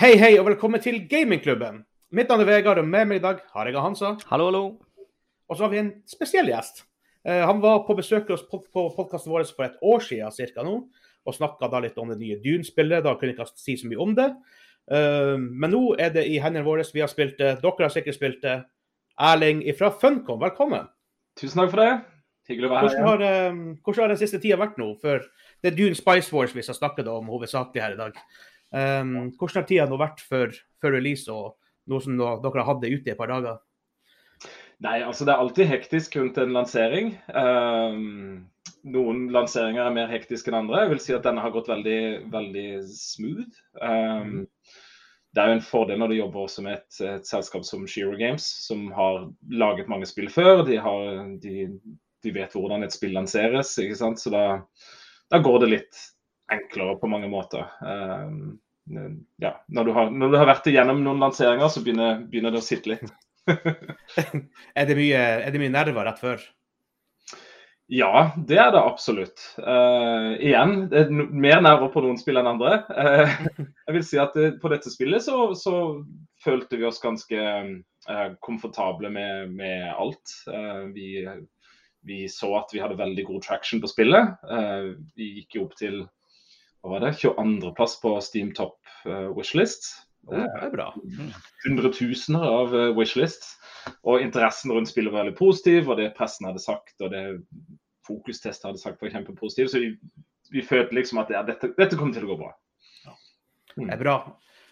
Hei, hei, og velkommen til gamingklubben. Mitt navn er Vegard, og med meg i dag har jeg Hansa. Hallo, hallo. Og så har vi en spesiell gjest. Eh, han var på besøk hos pod på podkasten vår for et år siden cirka nå, og snakka da litt om det nye Dune-spillet. Da kunne jeg ikke si så mye om det. Eh, men nå er det i hendene våre. Vi har spilt det. Dere har sikkert spilt det. Erling fra Funcom, velkommen. Tusen takk for det. Hyggelig å være Hvordan her. har, eh, hvordan har den siste tida vært nå? For det er Dune Spice Wars vi skal snakke om hovedsakelig her i dag. Um, hvordan har tida nå vært før, før release, og noe som dere har hatt det ute i et par dager? Nei, altså Det er alltid hektisk rundt en lansering. Um, noen lanseringer er mer hektiske enn andre. Jeg vil si at denne har gått veldig, veldig smooth. Ehm, det er jo en fordel når du jobber også med et, et selskap som Shiro Games, som har laget mange spill før. De, har, de, de vet hvordan et spill lanseres, ikke sant? så da, da går det litt enklere på mange måter. Ehm, ja, når du, har, når du har vært igjennom noen lanseringer, så begynner, begynner det å sitte litt. Er det mye, er det mye nerver rett før? Ja, det er det absolutt. Uh, igjen, det er mer nerver på noen spill enn andre. Uh, jeg vil si at det, På dette spillet så, så følte vi oss ganske uh, komfortable med, med alt. Eh, vi, vi så at vi hadde veldig god traction på spillet. Eh, vi gikk jo opp til hva var det, 22.-plass på Steam Top eh, Wishlist. Det er bra. hundretusener av Wishlist. wishlists. Og interessen rundt spillet var veldig positiv, og det pressen hadde sagt, og det fokustest hadde sagt var kjempepositivt. Så vi, vi følte liksom at ja, dette, dette kommer til å gå bra. Det er bra.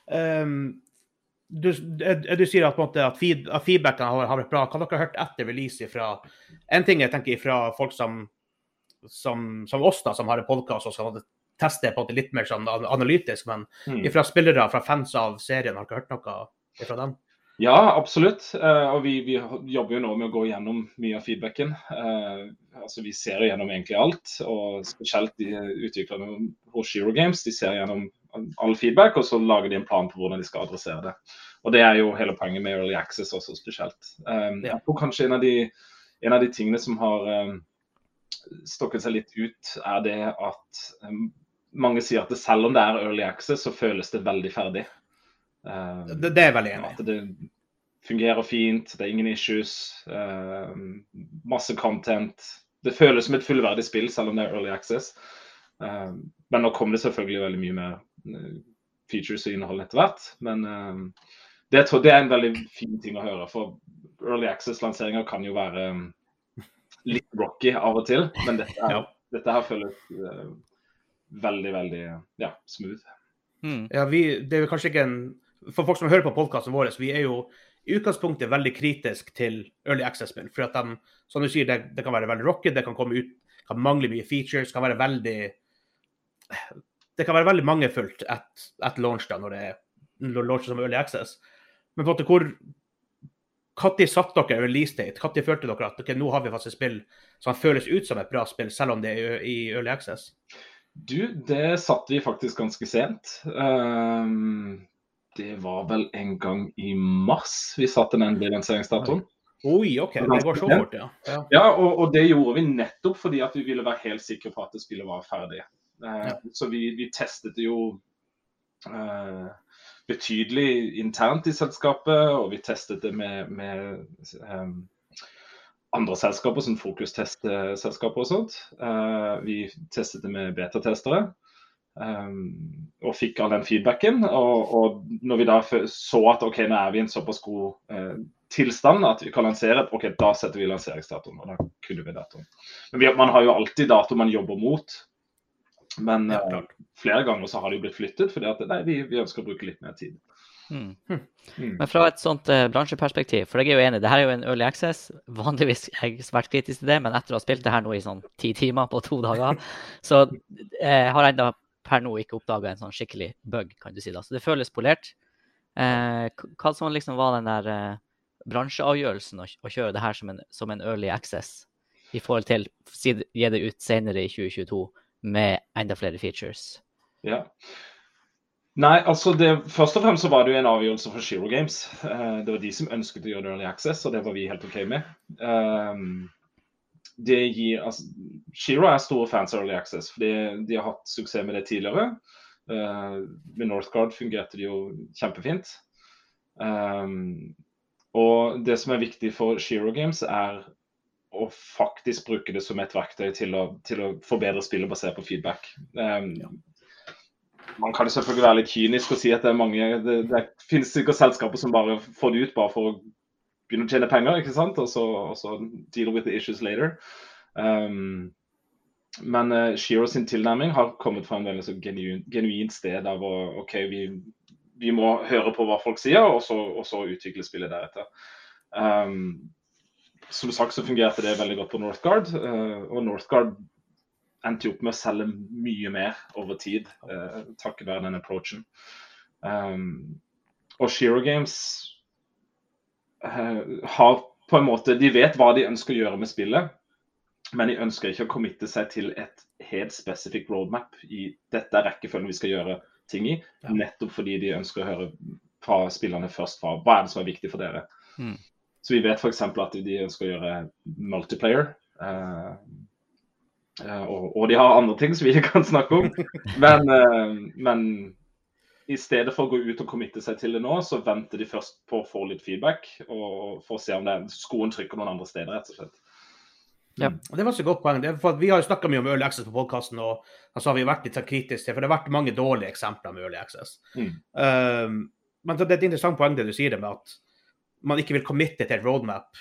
Um, du, eh, du sier at, måte, at, feed, at feedbacken har, har vært bra. Hva dere har hørt etter release fra En ting jeg tenker fra folk som, som, som oss, da, som har en podkast og skal teste på en litt mer sånn analytisk, men Mm. fra spillere, fra fans av serien, har dere hørt noe fra dem? Ja, absolutt. Eh, og vi, vi jobber jo nå med å gå gjennom mye av feedbacken. Eh, altså Vi ser gjennom egentlig alt, og spesielt de utviklerne hos Shiro Games. De ser gjennom all feedback, og så lager de en plan på hvordan de skal adressere det. Og Det er jo hele poenget med Early Access også spesielt. Ja. jeg tror kanskje en av, de, en av de tingene som har stokket seg litt ut, er det at mange sier at det, selv om det er Early Access, så føles det veldig ferdig. Uh, Det, det er veldig enig at det fungerer fint, det er ingen issues. Uh, masse content. Det føles som et fullverdig spill, selv om det er early access. Uh, men nå kommer det selvfølgelig veldig mye mer eh, features og innhold etter hvert. Men det, tror- det er en veldig fin ting å høre. For early access-lanseringer kan jo være litt rocky av og til. Men dette, er, Ja. dette her føles eh, veldig, veldig ja, smooth. Mm. Ja, vi, det er kanskje ikke en For folk som hører på podkasten vår, vi er jo i utgangspunktet veldig kritisk til Early Access-spill. For at de, som du sier, det, det kan være veldig rocket, det kan komme ut, kan mangle mye features, kan være veldig Det kan være veldig mangefullt et- at launch, da, når det er når som Early Access. Men på en måte, hvor Når satte dere release date? Når følte dere at ok, nå har vi faktisk spill som føles ut som et bra spill, selv om det er i Early Access? Du, det satt vi faktisk ganske sent. Um, det var vel en gang i mars vi satte den endelige lanseringsdatoen. Oi, OK, det var så fort, ja. ja. Ja, og, og det gjorde vi nettopp fordi at vi ville være helt sikre på at det spillet var ferdig. Uh, Ja. Så vi, vi testet jo uh, betydelig internt i selskapet, og vi testet det med, med eh, andre selskaper, som Fokus-testselskaper og sånt. Eh, vi testet det med betatestere. Um, og fikk all den feedbacken. Og, og når vi da så at ok, nå er vi i en såpass god eh, tilstand at vi kan lansere, ok, da setter vi lanseringsdatoen. Og da kunne vi datoen. Men vi, man har jo alltid dato man jobber mot. Men Ja, eh, flere ganger så har det jo blitt flyttet fordi at nei, vi, vi ønsker å bruke litt mer tid. Mm. Mm. Men fra et sånt eh, bransjeperspektiv, for jeg er jo enig, det her er jo en early access. Vanligvis er jeg svært kritisk til det, men etter å ha spilt det her nå i sånn ti timer på to dager, så eh, har jeg enda per nå ikke oppdaga en sånn skikkelig bug, kan du si. da. Så det føles polert. Eh, hva som liksom var den der eh, bransjeavgjørelsen å, å kjøre det her som en, som en early access, i forhold til å gi det ut senere i 2022 med enda flere features? Ja. Nei, altså det, Først og fremst så var det jo en avgjørelse for Shiro Games. Uh, det var de som ønsket å gjøre det early access, og det var vi helt OK med. Um, det gir, altså, Shiro er store fans av early access, fordi de har hatt suksess med det tidligere. Uh, med Northgard fungerte det jo kjempefint. Um, og det som er viktig for Shiro Games, er å faktisk bruke det som et verktøy til å, til å forbedre spillet basert på feedback. Um, ja. Man kan selvfølgelig være litt kynisk og si at det er mange Det, det finnes sikkert selskaper som bare får det ut bare for å begynne å tjene penger, ikke sant? Og så, og så deal with the issues later. Um, men uh, Shiro sin tilnærming har kommet fra en veldig så genuin, genuint sted av å OK, vi, vi, må høre på hva folk sier, og så, og så utvikle spillet deretter. Um, som sagt så fungerte det veldig godt på Northgard, uh, og Northgard endte opp med å selge mye mer over tid, uh, takket være den approachen. Um, og Shiro Games uh, har på en måte De vet hva de ønsker å gjøre med spillet. Men de ønsker ikke å committe seg til et helt spesifikt roadmap i dette er rekkefølgen vi skal gjøre ting i. Ja. Nettopp fordi de ønsker å høre fra spillerne først fra hva er det som er viktig for dere. Mm. Så vi vet f.eks. at de ønsker å gjøre multiplayer. Uh, og, og, de har andre ting som vi ikke kan snakke om. Men, uh, men, i stedet for å gå ut og committe seg til det nå, så venter de først på å få litt feedback. Og for å se om det, skoen trykker noen andre steder, rett og slett. Ja. Det var så godt poeng. vi har jo snakka mye om Early Access på podkasten, og så har vi vært litt kritiske til for det har vært mange dårlige eksempler med Early Access. Mm. Um, men det er et interessant poeng det du sier det med at man ikke vil committe til et roadmap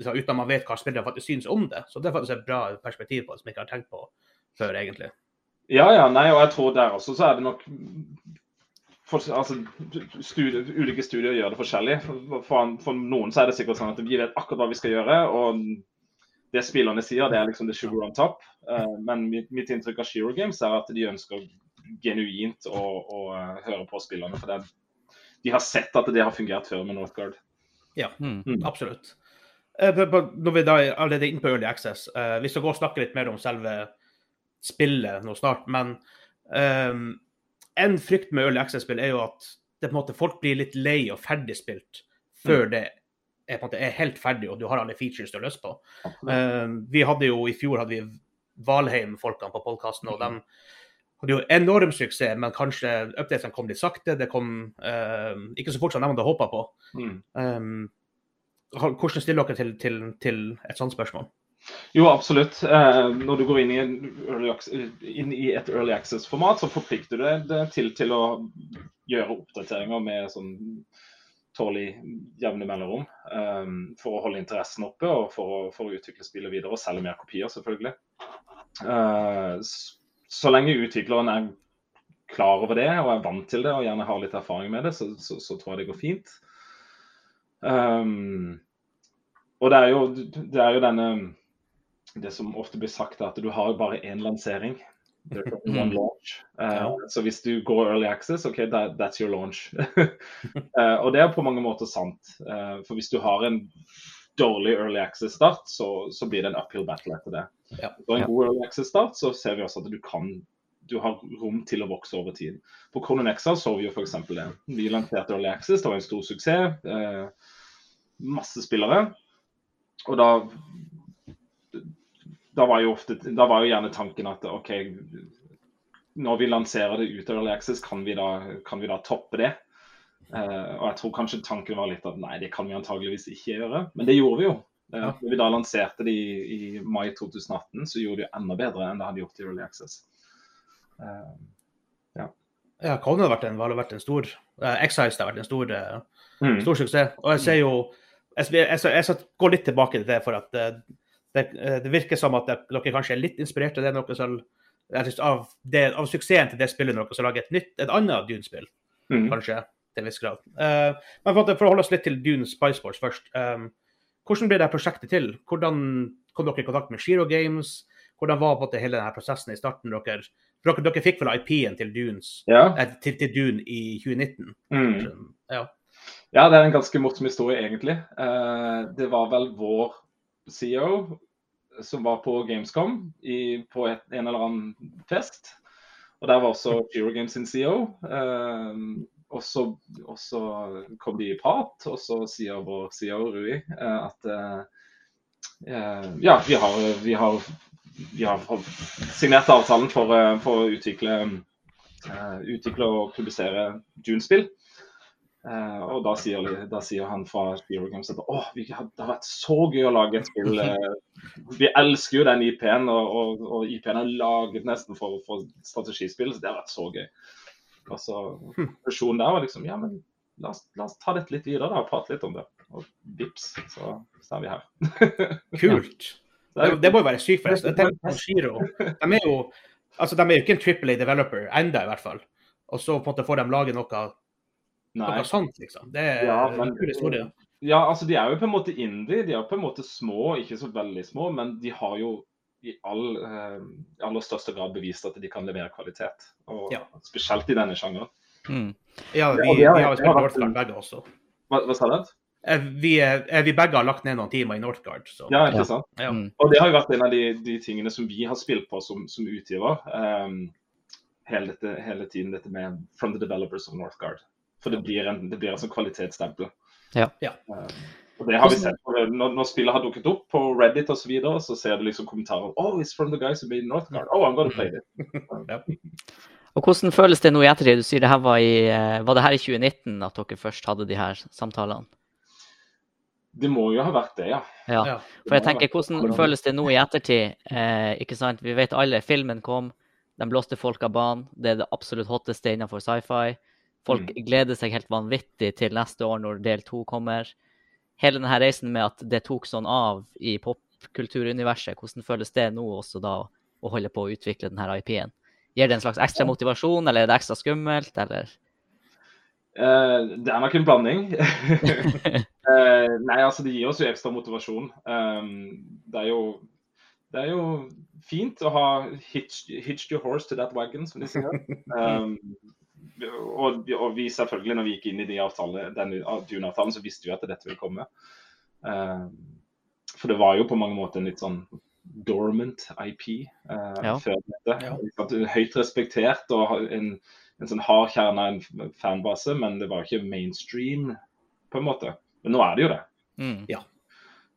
uten at man vet hva spillere faktisk syns om det. Så det er faktisk et bra perspektiv på det som jeg ikke har tenkt på før, egentlig. Ja, ja, nei, og jeg tror der også så er det nok for, altså, studier, Ulike studier gjør det forskjellig. For, for, for, noen så er det sikkert sånn at vi vet akkurat hva vi skal gjøre. og det spillerne sier, det er liksom the sugar on top. Uh, men mitt, mitt, inntrykk av Shiro Games er at de ønsker genuint å, å uh, høre på spillerne. For det, de har sett at det har fungert før med Northgard. Ja, mm. absolutt. Uh, når vi da er allerede inne på Early Access, vi skal gå og snakke litt mer om selve spillet nå snart. Men um, en frykt med Early Access-spill er jo at det på en måte folk blir litt lei og ferdigspilt før mm. det er, på en måte, er helt ferdig, og du har alle features du har lyst på. Um, vi hadde jo I fjor hadde vi Valheim-folkene på podkasten, og de hadde jo enorm suksess, men kanskje updatesene kom litt sakte. Det kom uh, ikke så fort som de hadde håpa på. Mm. Um, hvordan stiller dere til, til, til et sånt spørsmål? Jo, absolutt. Eh, når du går inn i, early, inn i et early access-format, så forplikter du deg til, til, å gjøre oppdateringer med sånn tålig jevne mellomrom Eh, for å holde interessen oppe og for å, for å, utvikle spillet videre og selge mer kopier, selvfølgelig. Eh, så lenge utvikleren er klar over det og er vant til det og gjerne har litt erfaring med det, så, så, så tror jeg det går fint. Um, og det er, jo, det er jo denne Det som ofte blir sagt, at du har bare én lansering. One launch. Uh, Så hvis du går early access, OK, that, that's your launch. uh, og det er på mange måter sant. Uh, for hvis du har en dårlig early access-start, så, så, blir det en uphill battle etter det. Ja. For en god early access-start, så ser vi også at du kan du har rom til å vokse over tid. På Conan Exa så vi jo f.eks. det. Vi lanserte Early Access, det var en stor suksess. masse spillere. Og da da var, ofte, da var jo gjerne tanken at OK, når vi lanserer det ut av Early Access, kan vi da, kan vi da toppe det? Eh, og jeg tror kanskje tanken var litt at nei, det kan vi antageligvis ikke gjøre. Men det gjorde vi jo. Eh. Når vi da lanserte det i, i, mai 2018, så gjorde vi enda bedre enn det hadde gjort i Early Access. Uh, ja. ja, Kone har vært en, har vært en stor uh, Excise har vært en stor, mm. stor suksess. Og jeg ser jo Jeg, jeg, jeg, jeg går litt tilbake til det, for at det, eh, det, virker som at dere kanskje er litt inspirert av det noe som, av, det, av suksessen til det spillet når dere skal lage et nytt, et annet Dune-spill. Mm. Kanskje, til en viss grad. Uh, men for, for, å holde oss litt til Dune Spice Sports først. Um, hvordan ble det prosjektet til? Hvordan kom dere i kontakt med Shiro Games? Hvordan var måte hele denne prosessen i starten? Dere, dere, dere fikk vel IP-en til, ja. eh, til, til, Dune i 2019? Mm. Ja. ja. det er en ganske morsom historie, egentlig. Eh, det var vel vår CEO som var på Gamescom i, på et, en eller annen fest. Og Der var også Eurogames sin CEO. Eh, og, så, og, så, kom de i prat, og så sier vår CEO Rui eh, at eh, ja, vi har, vi, har, vi har, signert avtalen for, eh, for å utvikle uh, utvikle og publisere Dune-spill. Uh, og da sier, da sier, han fra Zero Games at Åh, det har vært så gøy å lage et spill. Vi elsker jo den IP-en, og, og, og IP-en er laget nesten for, for, strategispill, så det har vært så gøy. Og så Fusjonen der var liksom Ja, men la oss, la oss, ta dette litt videre da, og prate litt om det. Og vips, så, så er vi her. Kult. Det, det, må jo være sykt. forresten. jeg tenker på Shiro. De er jo altså de er jo ikke en Triple A developer enda i hvert fall. Og så på en måte får de lage noe Noe sånt, liksom. Det er ja, men, en kul historie. Ja, altså de er jo på en måte indie. De er på en måte små, ikke så veldig små, men de har jo i all, eh, aller største grad bevist at de kan levere kvalitet. Og ja. Spesielt i denne sjangeren. Mm. Ja, vi, vi, har jo spilt Northland begge også. Hva, hva sa du? Eh, vi, vi, begge har lagt ned noen timer i Northgard. Så. Ja, ikke sant. Ja. Mm. Og det har jo vært en av de, de, tingene som vi har spilt på som, som utgiver. Um, hele, dette, hele, tiden dette med 'From the developers of Northgard'. For det blir en, det blir en sånn kvalitetsstempel. Ja. ja. Um, og det har vi sett. Når, når spillet har dukket opp på Reddit osv., så, videre, så ser du liksom kommentarer Oh, it's from the guys who made Northgard. Oh, I'm gonna play it. ja. Og Hvordan føles det nå i ettertid? Du sier det her var i eh, Var det her i 2019 at dere først hadde de her samtalene? Det må jo ha vært det, ja. ja. For jeg tenker, Hvordan føles det nå i ettertid? Eh, ikke sant? Vi vet alle filmen kom, de blåste folk av banen. Det er det absolutt hotteste innenfor sci-fi. Folk mm. gleder seg helt vanvittig til neste år når del to kommer. Hele denne reisen med at det tok sånn av i popkulturuniverset, hvordan føles det nå også da å holde på å utvikle denne IP-en? Gir det en slags ekstra motivasjon, eller er det ekstra skummelt, eller? Uh, det er nok en blanding. uh, nei, altså det gir oss jo ekstra motivasjon. Um, det, er jo, det er jo fint å ha hitched, hitched your horse to that wagon, som de sier. Um, og, og, vi selvfølgelig, når vi gikk inn i de avtale, den Dune-avtalen, så visste vi at dette ville komme. Uh, for det var jo på mange måter en litt sånn dormant IP uh, ja. før dette. Ja. Høyt respektert og en, en sånn hard kjerne av en fanbase, men det var ikke mainstream på en måte. Men nå er det jo det. Mm. Ja.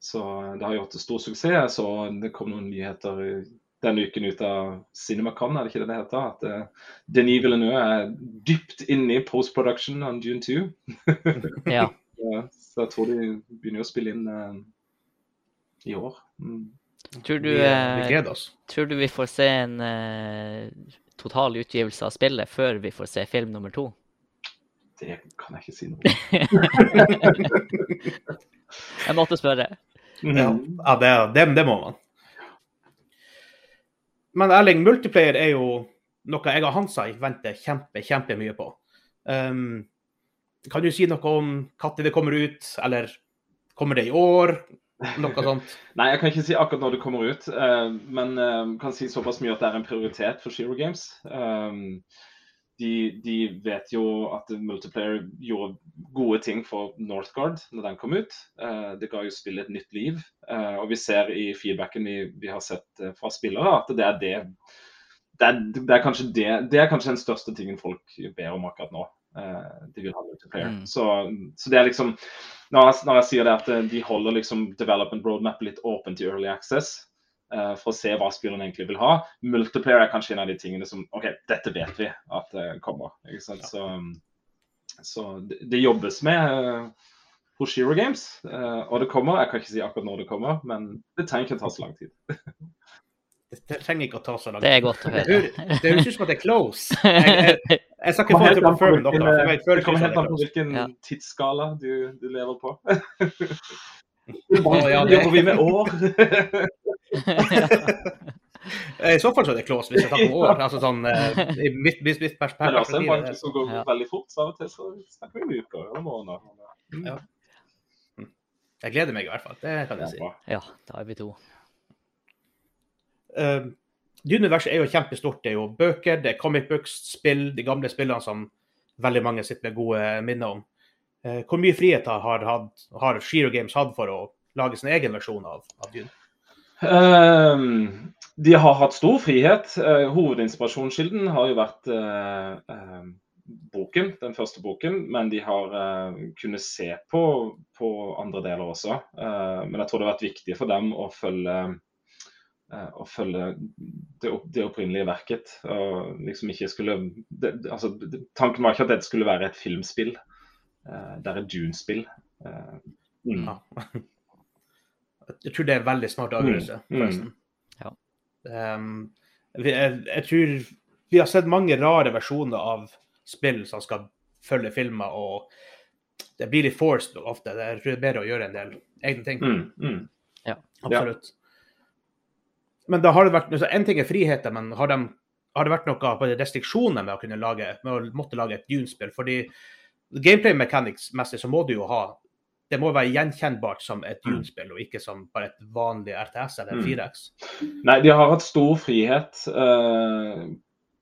Så det har gjort stor suksess. Så det kom noen nyheter denne uken ut av CinemaCon, er det ikke det det heter? At uh, Denis Villeneuve er dypt inne i post-production on June 2. ja. ja. Så jeg tror de begynner å spille inn uh, i år. Mm. Tror, du, vi, vi uh, tror du vi får se en total utgivelse av spillet før vi får se film nummer to? Det kan jeg ikke si noe om. jeg måtte spørre. Ja, ja det, det, det må man. Men Erling, multiplayer er jo noe jeg og Hansa venter kjempe, kjempemye på. Um, kan du si noe om når det kommer ut, eller kommer det i år? Noe sånt? Nei, jeg kan ikke si akkurat når det kommer ut, uh, men uh, kan si såpass mye at det er en prioritet for Zero Games. Um, de, de, vet jo at multiplayer gjorde gode ting for Northgard når den kom ut. Uh, det ga jo spillet et nytt liv. Uh, og vi ser i feedbacken vi, vi har sett fra spillere, at det er det det er, det, er det, det er kanskje den største tingen folk ber om akkurat nå. De vil ha multiplayer. Mm. Så, så, det er liksom når jeg, når jeg sier det at de holder liksom development roadmap litt åpent til early access, uh, for å se hva spillerne egentlig vil ha. Multiplayer er kanskje en av de tingene som OK, dette vet vi at det kommer. ikke sant? Så, så det, det, jobbes med uh, hos Shiro Games, uh, og det kommer. Jeg kan ikke si akkurat når det kommer, men det trenger ikke å ta så lang tid. Det trenger ikke å ta så lang tid. Det er godt å høre. Det høres ut som at det er close. Jeg, jeg, jeg skal ikke få til å confirme noe. Det kommer helt an på hvilken ja. tidsskala du, du lever på. Ja, ja, jobber vi med år? I så fall så er det close hvis jeg tar på år. Altså sånn, eh, i mitt, mitt, mitt perspektiv. Men altså, en bank som går veldig fort, så av og til så snakker vi om uker eller måneder. Ja. Mm. Jeg gleder meg i hvert fall, det kan jeg si. Ja, da er vi to. Uh, Dyneverset er jo kjempestort. Det er jo bøker, det er comic books, spill, de gamle spillene som veldig mange sitter med gode minner om. Uh, hvor mye frihet har, had, har Shiro Games hatt for å lage sin egen versjon av, av Dune? Um, de har hatt stor frihet. Uh, hovedinspirasjonskilden har jo vært uh, uh, boken, den første boken, men de har kunnet se på, på, andre deler også. men jeg tror det har vært viktig for dem å følge, å følge det, opp- det opprinnelige verket. Og liksom ikke skulle det, altså, Tanken var ikke at dette skulle være et filmspill. Eh, det er et Dune-spill. Eh, mm. Ja. Jeg tror det er en veldig smart avgjørelse, Mm, mm. forresten. Ja. Um, jeg, jeg tror vi har sett mange rare versjoner av spill som skal følge filmer, og det blir litt forced ofte. Det er, jeg tror det er bedre å gjøre en del egne ting. Mm, mm. Absolutt. Men da har det vært altså, En ting er friheter, men har, de, har det vært noe på restriksjoner med å kunne lage, med å måtte lage et Dune-spill? Fordi gameplay mechanics-messig så må du jo ha Det må være gjenkjennbart som et Mm. Dune-spill, og ikke som bare et vanlig RTS eller Mm. 4X. Nei, de har hatt stor frihet eh,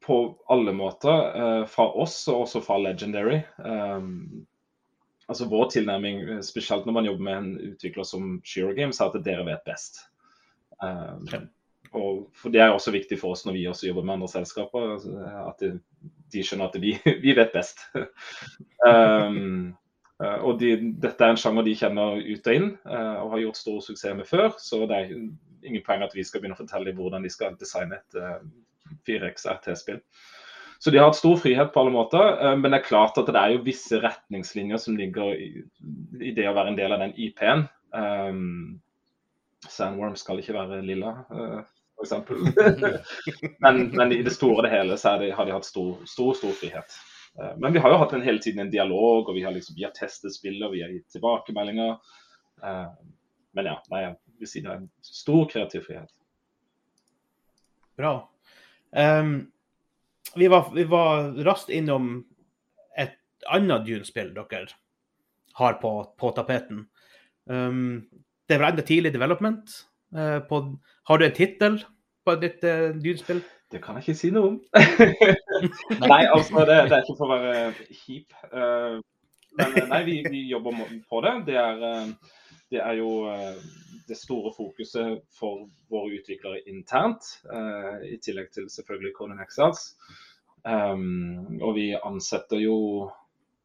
på alle måter eh, fra oss og også fra Legendary. Um, altså Vår tilnærming, spesielt når man jobber med en utvikler som Shiro Games, er at dere vet best. Um. Og Det er også viktig for oss når vi også jobber med andre selskaper, altså, at de, skjønner at vi, vi vet best. um, eh, og de, Dette er en sjanger de kjenner ut og inn eh, og har gjort stor suksess med før. Så det er ingen poeng at vi skal begynne å fortelle dem hvordan de skal designe et eh, 4X RT-spill. Så de har hatt stor frihet på alle måter, eh, men det er klart at det er jo visse retningslinjer som ligger i, i det å være en del av den IP-en. Um, Sandworm skal ikke være lilla, f.eks. men, men i det store og det hele så det, har de hatt stor, stor, stor frihet. Eh, Men vi har jo hatt en, hele tiden en dialog, og vi har, liksom, vi har testet spillet, vi har gitt tilbakemeldinger. Eh, Men ja, nei, vil si det er en stor kreativ frihet. Bra. Um, vi, var, vi var raskt innom et annet Dune-spill dere har på, på tapeten. Um, det er vel enda tidlig development. Uh, på, har du en tittel på ditt uh, Dune-spill? Det kan jeg ikke si noe om. nei, altså, det, det er ikke for å være kjip. Uh, men eh, nei, vi, vi jobber på det. Det er, uh, det er jo eh, det store fokuset for våre utviklere internt. eh, I tillegg til selvfølgelig Conan Exiles. Um, og vi ansetter jo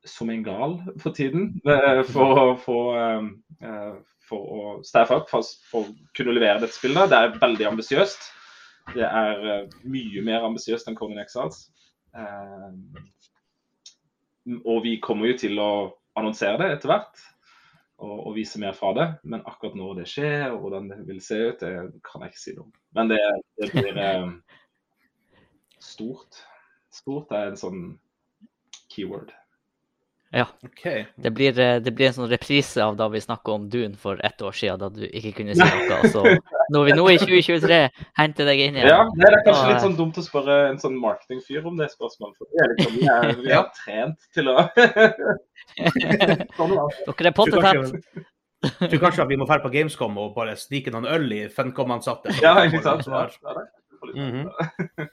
som en gal for tiden eh, for å få eh, for å staffe opp for, for å kunne levere dette spillet. Det er veldig ambisiøst. Det er eh, mye mer ambisiøst enn Conan Exiles. Eh, og vi kommer jo til å annonsere det etter hvert og, og vise mer fra det. Men akkurat når det skjer og hvordan det vil se ut, det kan jeg ikke si noe om. Men det, det blir eh, stort. Stort er en sånn keyword. OK. Det blir, det blir en sånn reprise av da vi snakka om Dune for ett år siden, da du ikke kunne si noe. Så når vi nå i 2023 henter deg inn igjen Ja, det er kanskje litt sånn dumt å spørre en sånn marketingfyr om det spørsmålet. For det er, liksom, vi er, vi har trent til å Sånn er. Dere er potte Tror tett. du tror kanskje at vi må dra på Gamescom og bare snike noen øl i Funcom-ansatte. Ja, ikke sant? Ja, ja, det litt Mhm.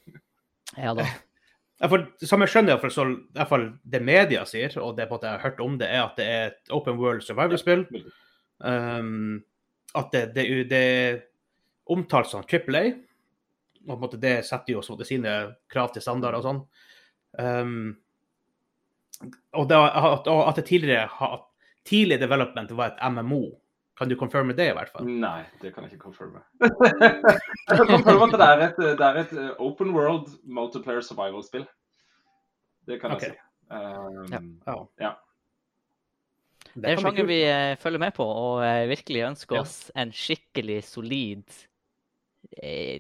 Ja da. For, som jeg skjønner, for så, i hvert fall det media sier, og det på at jeg har hørt om det, er at det er et open world survival-spill. Um, at det, det, det omtalt som Triple A. Og på en måte det setter jo også sine krav til standarder og sånn. Um, og, det, at, og at det tidligere tidlig development var et MMO. Kan du confirme det, i hvert fall? Nei, det kan jeg ikke confirme. jeg kan confirme at det er et, det er et eh, open world multiplayer survival-spill. Det kan okay. jeg si. Um, Ja. Ja. Det er en sjanger vi eh, følger med på, og eh, virkelig ønsker Ja. oss en skikkelig solid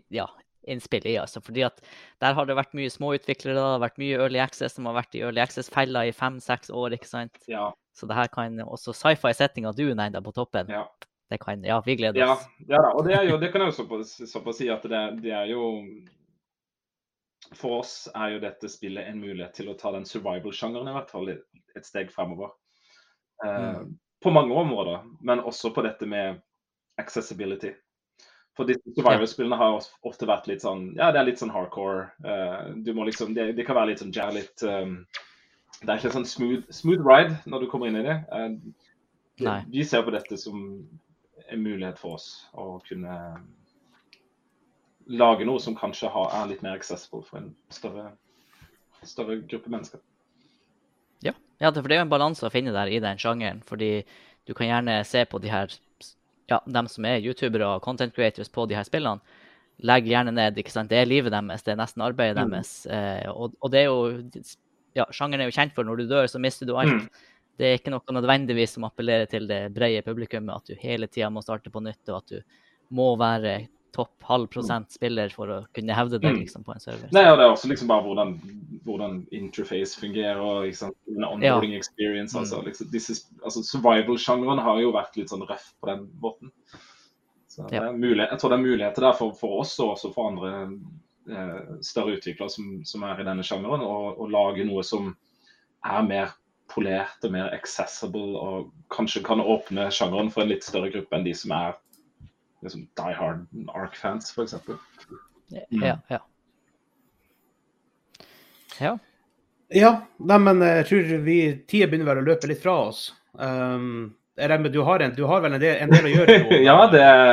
ja, innspill i. altså. Fordi at Der har det vært mye småutviklere, det har vært mye Early Access som har vært i Early Access-fella i fem-seks år. ikke sant? ja, Så det her kan også sci-fi-settinga du enda på toppen. ja. Det kan, ja, vi gleder Ja, oss. ja da, og det, jo, det kan jeg jo såpass, såpass si at det, det er jo For oss er jo dette spillet en mulighet til å ta den survival-sjangeren i hvert fall et, steg fremover. Eh, På mange områder, men også på dette med accessibility. For disse survival-spillene har ofte vært litt sånn Ja, det er litt sånn hardcore. Uh, du må liksom, det, det kan være litt sånn ja, litt um, Det er ikke sånn smooth, smooth ride når du kommer inn i det. Uh, det vi ser på dette som en mulighet for oss å kunne lage noe som kanskje har, er litt mer accessible for en større, større gruppe mennesker. Ja, ja, for det er jo en balanse å finne der i den sjangeren. Fordi du kan gjerne se på de her ja, dem som er youtubere og content creators på de her spillene. legger gjerne ned. ikke sant? Det er livet deres, det er nesten arbeidet Mm. deres. Eh, og, og det er jo ja, Sjangeren er jo kjent for når du dør, så mister du alt. Mm. Det er ikke noe nødvendigvis som appellerer til det brede publikummet, at du hele tida må starte på nytt, og at du må være topp halv prosent spiller for å kunne hevde deg Mm. liksom, på en server. Nei, og det er også liksom bare hvordan, hvordan interface fungerer. og onboarding ja. experience, Mm. altså, liksom, altså Survival-sjangeren har jo vært litt sånn røff på den måten. Så det Ja. mulighet, jeg tror det er muligheter der for, for oss og også for andre eh, større utviklere som, som er i denne sjangeren, å lage noe som er mer polert og mer accessible, og kanskje kan åpne sjangeren for en litt større gruppe enn de som er liksom, die hard Ark-fans, f.eks. Mm. Ja, ja. ja. Ja, nei, men eh, jeg tror vi tida begynner vel å løpe litt fra oss. Um, jeg regner du har, en, du har vel en del, en del å gjøre? nå? ja, det er,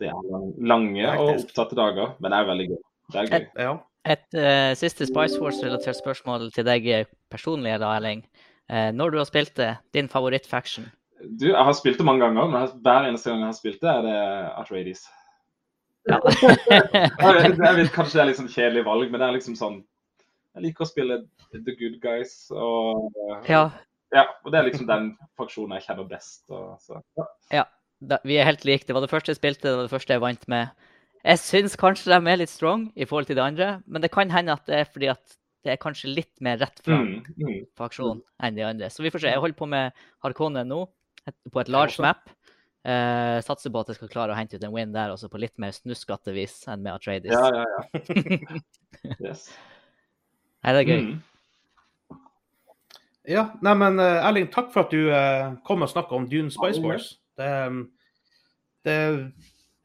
det er lange og opptatte dager, men det er veldig gøy. Det er gøy. Ja. Et uh, siste Spice Wars-relatert spørsmål til deg eh, personlig, da, Erling. Uh, når du har spilt det, din favoritt-faction? Du, jeg har spilt det mange ganger, men hver eneste gang jeg har spilt det, er det Atradies. Ja. Jeg vet, jeg vet kanskje det er litt sånn kjedelig valg, men det er liksom sånn Jeg liker å spille The Good Guys, og ja, ja, og det er liksom den faksjonen jeg kjenner best. Og, så, ja. da, vi er helt like. Det var det første jeg spilte, det var det første jeg vant med. Jeg syns kanskje de er litt strong i forhold til de andre, men det kan hende at det er fordi at det er kanskje litt mer rett fram Mm, mm. faksjon enn de andre. Så vi får se. Jeg holder på med Harkonnen nå, på et large map. Uh, satser på at jeg skal klare å hente ut en win der, også på litt mer snuskete vis enn med Atreides. Ja, ja, ja. Yes. Nei, det er gøy. Mm. ja. Nei, men eh, Erling, takk for at du uh, kom og snakka om Dune Spice Wars. Det, um, det,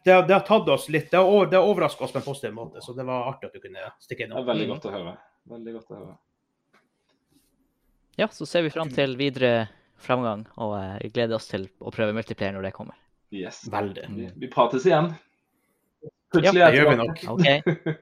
det, det har tatt oss litt Det har, det har overraska oss på en positiv måte, så det var artig at du kunne stikke Det innom. er veldig Mm. godt å høre. Veldig godt å høre. Ja, så ser vi fram til videre framgang, og eh, vi gleder oss til å prøve multiplayer når det kommer. Yes. Veldig. Vi, vi prates igjen. Ja, Plutselig det er jeg gjør vi nok. OK.